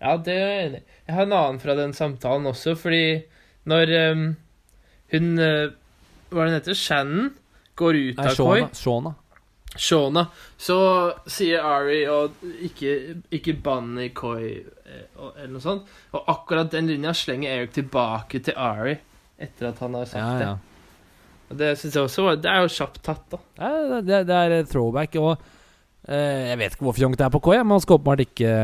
Ja, det er jeg enig i. Jeg har en annen fra den samtalen også, fordi når um, hun eh, Hva er det hun heter? Shannon går ut Nei, av Koi. Shona. Shona. Så sier Ari og ikke, ikke Bunny, i Koi eh, eller noe sånt. Og akkurat den linja slenger Eric tilbake til Ari etter at han har sagt Ja, ja. det. Og det syns jeg også var Det er jo kjapt tatt, da. Ja, det, det er throwback. Og eh, jeg vet ikke hvor fjongt det er på Koi, men han skal åpenbart ikke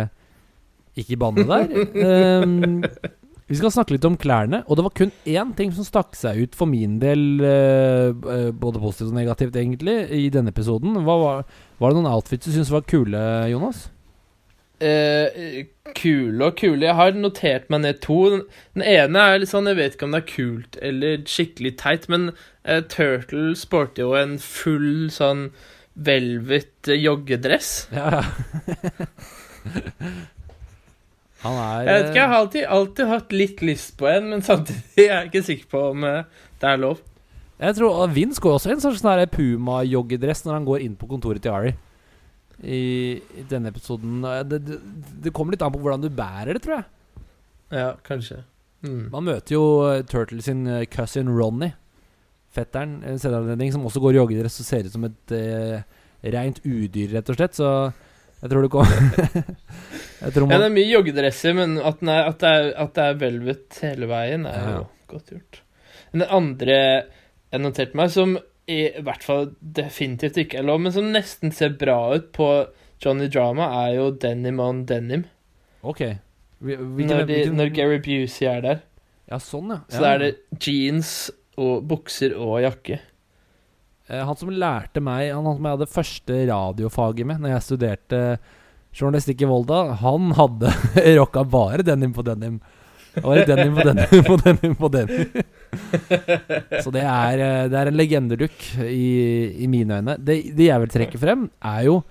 Ikke banne der. Um, vi skal snakke litt om klærne, og det var kun én ting som stakk seg ut for min del, eh, eh, både positivt og negativt, egentlig, i denne episoden. Hva var, var det noen outfits du syntes var kule, Jonas? Eh, kule og kule. Jeg har notert meg ned to. Den, den ene er litt sånn Jeg vet ikke om det er kult eller skikkelig teit, men eh, Turtle sporter jo en full sånn velvet eh, joggedress. Ja, ja. Han er Jeg vet ikke, jeg har alltid, alltid hatt litt lyst på en, men samtidig er jeg ikke sikker på om eh, det er lov. Jeg tror Vince går også i en sånn Puma-joggedress når han går inn på kontoret til Ari. I, I denne episoden. Det, det, det kommer litt an på hvordan du bærer det, tror jeg. Ja, kanskje. Mm. Man møter jo uh, Turtle sin uh, cousin Ronny. Fetteren, en som også går i joggedress og ser ut som et uh, rent udyr, rett og slett. Så Jeg tror det kom Jeg tror Ja, det er mye joggedresser, men at, den er, at, det er, at det er velvet hele veien, er Ja. jo godt gjort. Men det andre jeg noterte meg, som i hvert fall definitivt ikke er lov, men som nesten ser bra ut på Johnny Drama, er jo denim on denim. Ok. Vi, vi, Når, de, når Gary Busey er der. Ja, sånn, ja. Så da er det jeans og bukser og jakke. Eh, Han som lærte meg Han som jeg hadde første radiofaget med Når jeg studerte journalistikk i Volda, han hadde rocka bare denim på denim. Bare denim på denim på denim på denim. Så det er, eh, det er en legendelook i, i mine øyne. Det, det jeg vil trekke frem, er jo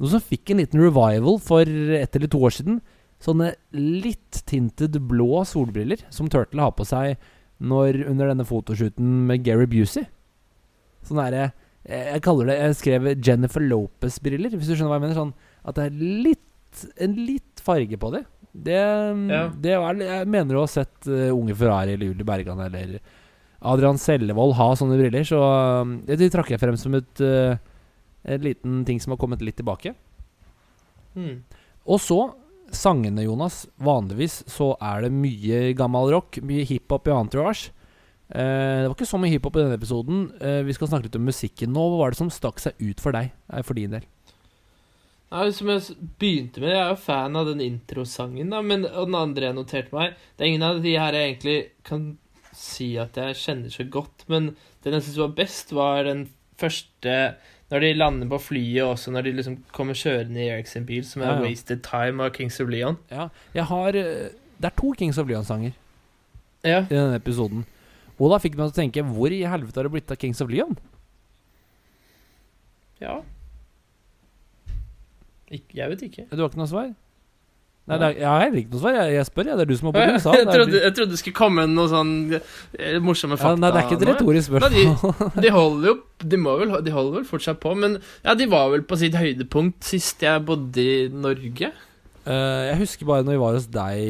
noe som fikk en liten revival for ett eller to år siden. Sånne litt tinted blå solbriller som Turtle har på seg når, under denne fotoshooten med Gary Busey. Sånn derre jeg, jeg kaller det Jeg skrev Jennifer Lopez-briller, hvis du skjønner hva jeg mener. Sånn at det er litt en litt farge på dem. Det, Ja. det er, Jeg mener du har sett uh, Unge Ferrari eller Julie Bergan eller Adrian Sellevold ha sånne briller, så um, det, de trakk jeg frem som et uh, en liten ting som har kommet litt tilbake. Mm. Og så sangene, Jonas. Vanligvis så er det mye gammel rock, mye hiphop i Entourage. Eh, det var ikke så mye hiphop i denne episoden. Eh, vi skal snakke litt om musikken nå. Hva var det som stakk seg ut for deg? Eh, for din del? Nei, som jeg begynte med, jeg er jo fan av den introsangen, da, men og den andre jeg noterte meg Det er ingen av de her jeg egentlig kan si at jeg kjenner så godt, men den jeg syns var best, var den første Når de lander på flyet, og også når de liksom kommer kjørende i Eric bil, som er Ja, ja. 'Wasted Time' av Kings of Leon. Ja, jeg har Det er to Kings of Leon-sanger Ja. i denne episoden. Og da fikk meg til å tenke Hvor i helvete har det blitt av Kings of Leon? ja. Ik jeg vet ikke. Du har ikke noe svar? Nei, det er, jeg har heller ikke noe svar. Jeg, jeg spør, jeg. Det er du som har på USA. jeg, trodde, jeg trodde det skulle komme noe sånn morsomme morsomme ja, fakta. nei, det er ikke et retorisk retorisk Nei, spørsmål. De holder jo De må vel De holder vel fortsatt på, men ja, de var vel på sitt høydepunkt sist jeg bodde i Norge. Uh, jeg husker bare når vi var hos deg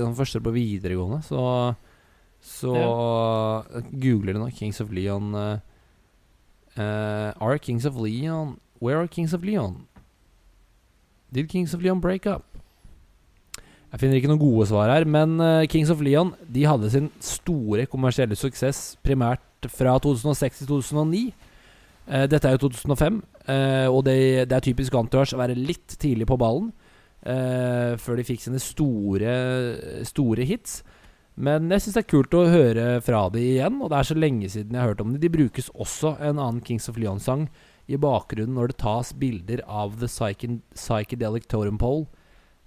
den første på videregående, så Så googler du nå Kings of Leon eh, Are Kings of Leon Where are Kings of Leon? Did Kings of Leon break up? Jeg finner ikke noen gode svar her, men uh, Kings of Leon De hadde sin store kommersielle suksess primært fra 2006 til 2009. Uh, dette er jo 2005, uh, og det, det er typisk Entourage å være litt tidlig på ballen før de fikk sine store, store hits. Men jeg syns det er kult å høre fra de igjen, og det er så lenge siden jeg har hørt om de. De brukes også en annen Kings of Leon-sang i bakgrunnen når det tas bilder av The Psychen Psychedelic Totem Pole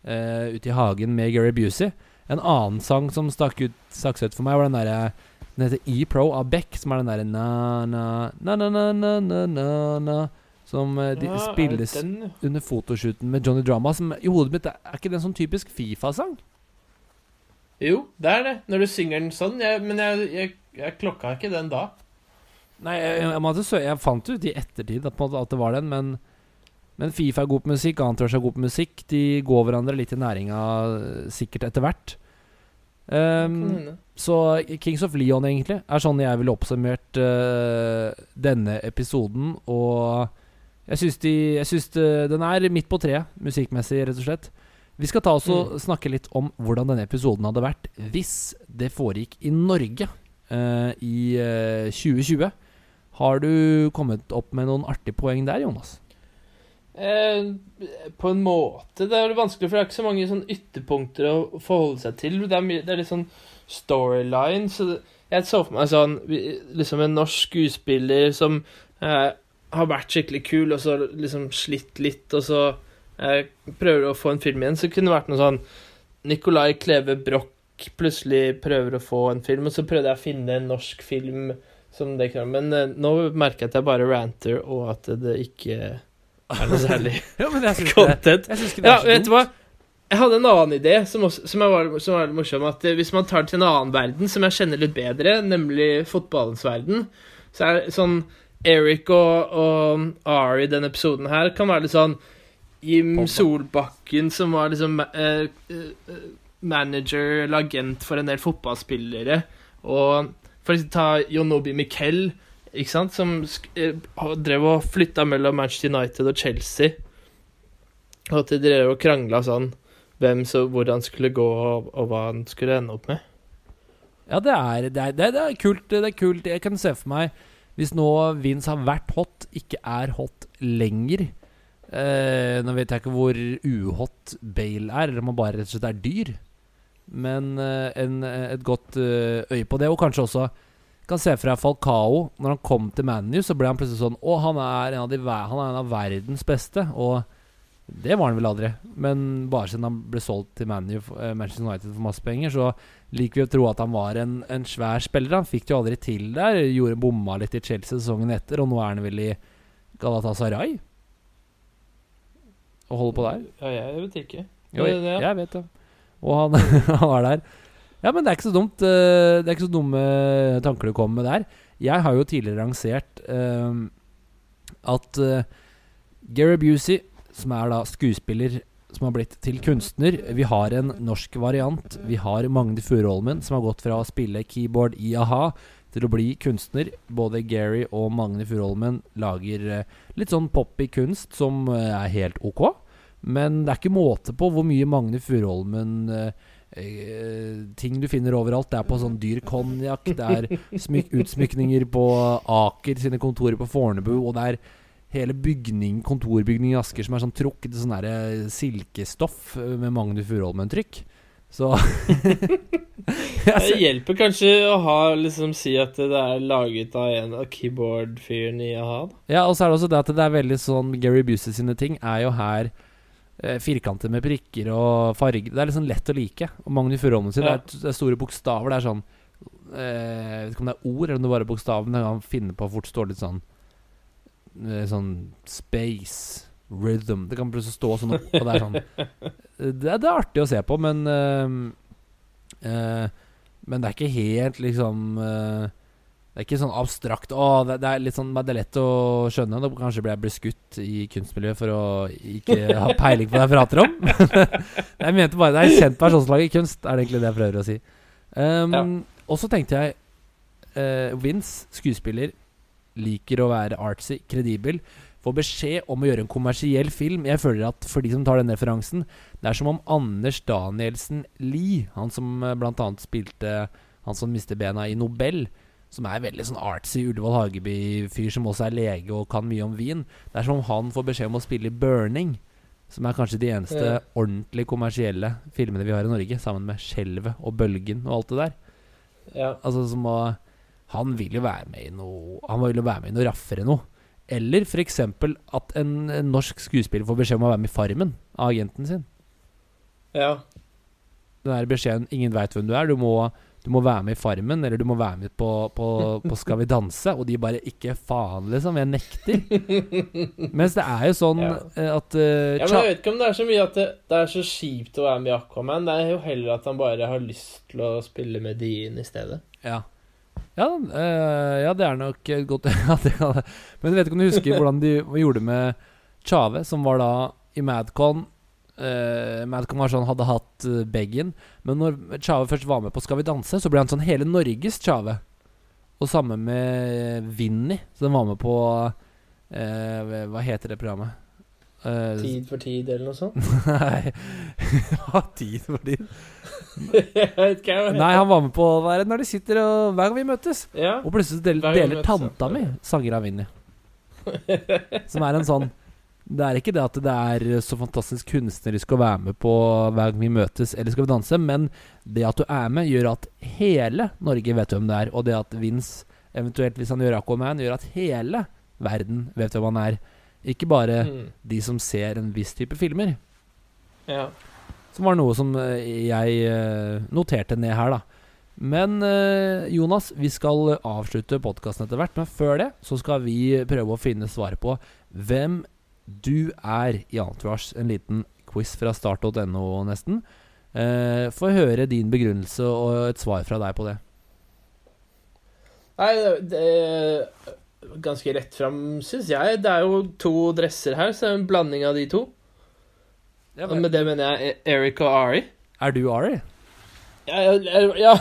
uh, ute i hagen med Gary Busey. En annen sang som stakk, ut, stakk ut for meg, var den derre Den heter E-Pro av Beck, som er den derre na-na-na-na-na-na-na Som uh, de Ja, spilles under fotoshooten med Johnny Drama. Som i hodet mitt er, er ikke den sånn typisk Fifa-sang? Jo, det er det. Når du synger den sånn. Jeg, men jeg, jeg, jeg klokka ikke den da. Nei, jeg, måtte jeg fant ut i ettertid at, at det var den, men, men Fifa er god på musikk, Antosh er god på musikk. De går hverandre litt i næringa eh, sikkert etter hvert. Um, så Kings of Leon, egentlig, er sånn jeg ville oppsummert uh, denne episoden. Og jeg syns, de, jeg syns de, den er midt på treet, musikkmessig, rett og slett. Vi skal ta oss og Mm. snakke litt om hvordan denne episoden hadde vært hvis det foregikk i Norge uh, i uh, 2020. Har du kommet opp med noen artige poeng der, Jonas? Eh, på en måte. Det er vanskelig, for det er ikke så mange sånn ytterpunkter å forholde seg til. Det er, mye, det er litt sånn storyline. Så det, jeg så for meg sånn Liksom en norsk skuespiller som eh, har vært skikkelig kul, og så liksom slitt litt, og så eh, prøver å få en film igjen. Så kunne det vært noe sånn Nicolai Kleve Broch plutselig prøver å få en film, og så prøvde jeg å finne en norsk film som det kunne Men uh, nå merker jeg at jeg bare ranter, og at det ikke er noe særlig Ja, men jeg content. Jeg synes ikke det Ja, er vet du hva? Jeg hadde en annen idé som, også, som, var, som var litt morsom. At eh, Hvis man tar det til en annen verden som jeg kjenner litt bedre, nemlig fotballens verden, så er det sånn Eric og, og Ari i denne episoden her kan være litt sånn Jim. Solbakken, som var liksom eh, eh, manager eller agent for en del fotballspillere. Og for å ta Jonobi Miquel, ikke sant, som sk eh, drev og flytta mellom Manchester United og Chelsea. Og at de drev og krangla sånn hvem så hvor han skulle gå, og, og hva han skulle ende opp med. Ja, det er, det, er, det, er, det er kult. Det er kult. Jeg kan se for meg Hvis nå Vince har vært hot, ikke er hot lenger eh, Nå vet jeg ikke hvor uhot Bale er, eller om han bare rett og slett er dyr. Men eh, en, et godt eh, øye på det. Og kanskje også kan se for deg Falcao. Når han kom til ManU, så ble han plutselig sånn Å, han er de, han er en av verdens beste. Og det var han vel aldri. Men bare siden han ble solgt til ManU, eh, Manchester United for masse penger, så liker vi å tro at han var en, en svær spiller. Han fikk det jo aldri til der. Gjorde Bomma litt i Chelsea sesongen etter, og nå er han vel i Galatasaray? Og holder på der? Ja, jeg vet ikke. Jo, jeg, jeg vet det. Og han, han var der. Ja, men det er ikke så dumt. Eh, det er ikke så dumme tanker du kommer med der. Jeg har jo tidligere lansert uh, at uh, Gary Busey som er da skuespiller som har blitt til kunstner. Vi har en norsk variant. Vi har Magne Furuholmen, som har gått fra å spille keyboard i a-ha til å bli kunstner. Både Gary og Magne Furuholmen lager eh, litt sånn poppy kunst som eh, er helt ok. Men det er ikke måte på hvor mye Magne Furuholmen eh, ting du finner overalt. Det er på sånn dyr konjakk, det er utsmykninger på Aker sine kontorer på Fornebu, og det er hele bygning, kontorbygning i Asker som er sånn trukket sånn der eh, silkestoff med Magne Furuholmen-trykk. Så Det hjelper kanskje å ha liksom si at det er laget av en av keyboard-fyren i a-ha. Ja, og så er det også det at det er veldig sånn Gary Busey sine ting er jo her eh, firkanter med prikker og farger. Det er liksom lett å like. Og Magnus Furuholmen sin ja. det, er, det er store bokstaver. Det er sånn eh, Jeg vet ikke om det er ord eller om det bare er bokstaver, men han finner på fort står litt sånn Eh, sånn space rhythm Det kan plutselig stå sånn opp, og det er sånn Det, er, det er artig å se på, men uh, uh, Men det er ikke helt liksom uh, Det er ikke sånn abstrakt Å, det, det, er litt sånn Det er lett å skjønne. Da kanskje blir jeg blir skutt i kunstmiljøet for å ikke ha peiling på det jeg prater om. jeg mente bare Det er kjent personslag i kunst, er det egentlig det jeg prøver å si. Um, ja. Og så tenkte jeg Vince, skuespiller liker å være artsy, kredibel, får beskjed om å gjøre en kommersiell film. Jeg føler at for de som tar den referansen, det er som om Anders Danielsen Lie, han som eh, bl.a. spilte han som mister bena i Nobel, som er veldig sånn artsy Ullevål Hageby-fyr som også er lege og kan mye om vin. Det er som om han får beskjed om å spille i Burning, som er kanskje de eneste ja. ordentlig kommersielle filmene vi har i Norge, sammen med Skjelvet og Bølgen og alt det der. Ja. Altså som å han vil jo være med i noe Han vil jo være med i noe raffere noe. Eller f.eks. at en, en, norsk skuespiller får beskjed om å være med i Farmen av agenten sin. Ja. Den der beskjeden 'Ingen veit hvem du er'. Du må, du må, være med i Farmen, eller du må være med på, på, på Skal vi danse. Og de bare 'Ikke faen', liksom. Jeg nekter. Mens det er jo sånn ja. Eh, at uh, Ja, men Jeg vet ikke om det er så mye at det, det, er så kjipt å være med i Aquaman. Det er jo heller at han bare har lyst til å spille med Dean i stedet. Ja ja, øh, ja, det er nok godt ja, Men jeg vet ikke om du husker hvordan de gjorde det med Chave, som var da i Madcon. Uh, Madcon var sånn, hadde hatt uh, Beggen. Men når Chave først var med på Skal vi danse, så ble han sånn hele Norges Chave. Og samme med Vinni, som var med på uh, Hva heter det programmet? Uh, tid for tid, eller noe sånt? Nei Hva tid for tid? Nei, han var med på hva er når de sitter og Hver gang vi møtes. Ja. Og plutselig deler, møtes, tanta mi sanger av Vinni. Som er en sånn Det er ikke det at det er så fantastisk kunstnerisk å være med på Hver gang vi møtes eller Skal vi danse, men det at du er med, gjør at hele Norge vet hvem det er. Og det at Vince, eventuelt hvis han gjør Aquaman, gjør at hele verden vet hvem han er. Ikke bare mm. de som ser en viss type filmer. Ja. Som var noe som eh, jeg eh, noterte ned her, da. Men eh, Jonas, vi skal avslutte podkasten etter hvert. Men før det så skal vi prøve å finne svaret på hvem du er i Entourage. En liten quiz fra start.no, nesten. Eh, Få høre din begrunnelse og et svar fra deg på det. Nei, det, det ganske rett fram, syns jeg. Det er jo to dresser her, så det er en blanding av de to. Ja, men... Med det mener jeg e- Eric og Ari. Er du Ari? Ja, ja, ja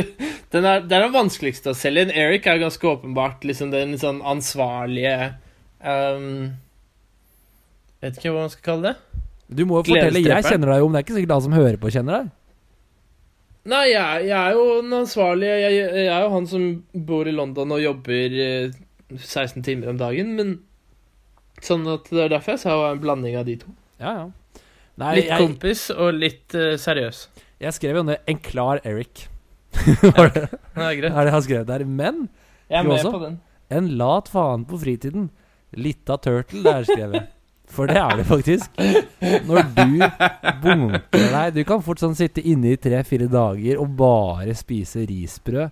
den er, det er den vanskeligste å selge inn. Eric er ganske åpenbart liksom den sånn ansvarlige um, Vet ikke hva man skal kalle det. Du må jo fortelle. Jeg kjenner deg jo, men det er ikke sikkert alle som hører på, kjenner deg. Nei, jeg, jeg er jo den ansvarlige. Jeg, jeg er jo han som bor i London og jobber eh, 16 timer om dagen, men Sånn at det er derfor jeg sa en blanding av de to. Ja, ja. Nei, Litt jeg, kompis og litt uh, seriøs. jeg skrev jo ned 'En klar Eric'. Var det Det er greit. er det han skrev der. Men Jeg er med også? på den. en lat faen på fritiden. Litt av turtle, der skrev jeg. For det er det faktisk. Når du bunker deg Du kan fort sånn sitte inne i tre-fire dager og bare spise risbrød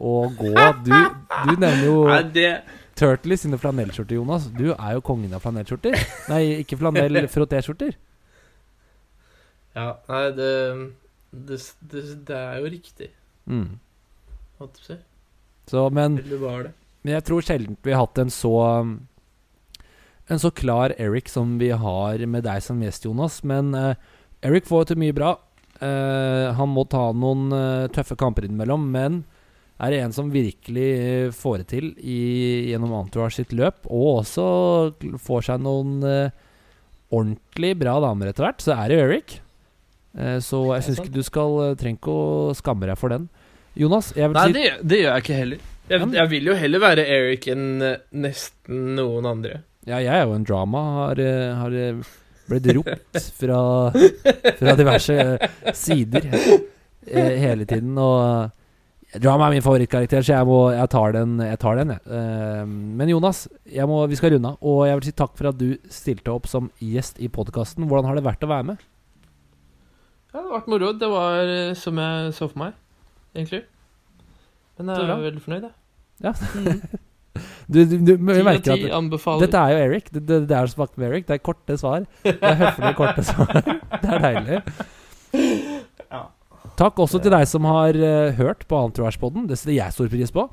og gå. Du, du nevner jo Nei, det Turtle sine flanellskjorter, Jonas. Du er jo kongen av flanellskjorter. Nei, ikke flanell, frottéskjorter. Ja, nei, det det, det det er jo riktig, Mm. holdt på å si. Så, men, men jeg tror sjelden vi har hatt en så En så klar Eric som vi har med deg som gjest, Jonas. Men uh, Eric får til mye bra. Uh, han må ta noen uh, tøffe kamper innimellom, men er det en som virkelig eh, får det til i, gjennom Antoine sitt løp, og også får seg noen uh, ordentlig bra damer etter hvert, så er det Eric. Uh, så jeg syns ikke du skal uh, trenger ikke å skamme deg for den. Jonas, jeg vil Nei, si det, det gjør jeg ikke heller. Jeg, Ja, jeg vil jo heller være Eric enn nesten noen andre. Ja, jeg er jo en drama. Har, har blitt ropt fra, fra diverse sider hele tiden. Og drama er min favorittkarakter, så jeg, må, jeg tar den. Jeg tar den jeg. Eh, men Jonas, jeg må, vi skal runde av. Og jeg vil si takk for at du stilte opp som gjest i podkasten. Hvordan har det vært å være med? Ja, det har vært moro. Det var eh, som jeg så for meg, egentlig. Men jeg er veldig fornøyd, jeg. Ja. Mm. Du, du, du merker at dette er jo Eric. Det, det, det er som med Eric. Det er korte svar. Det er høflige, korte svar. Det er deilig. Ja. Takk også til deg som har uh, hørt på Entourage-podden. Det setter jeg stor pris på.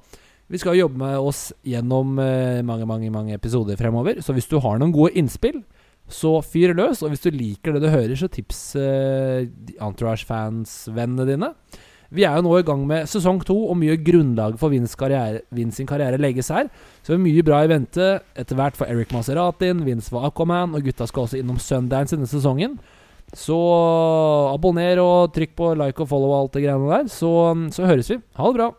Vi skal jobbe med oss gjennom uh, mange mange, mange episoder fremover. Så hvis du har noen gode innspill, så fyr løs. Og hvis du liker det du hører, så tips uh, Entourage-fans-vennene dine. Vi er jo nå i gang med sesong to, og mye grunnlag for Vins, karriere, Vins sin karriere legges her. Så det er mye bra i vente. Etter hvert for Eric Maseratin, Vince var Aquaman, og gutta skal også innom Sundance denne sesongen. Så abonner og trykk på like og follow og alt det greiene der. Så, så høres vi. Ha det bra.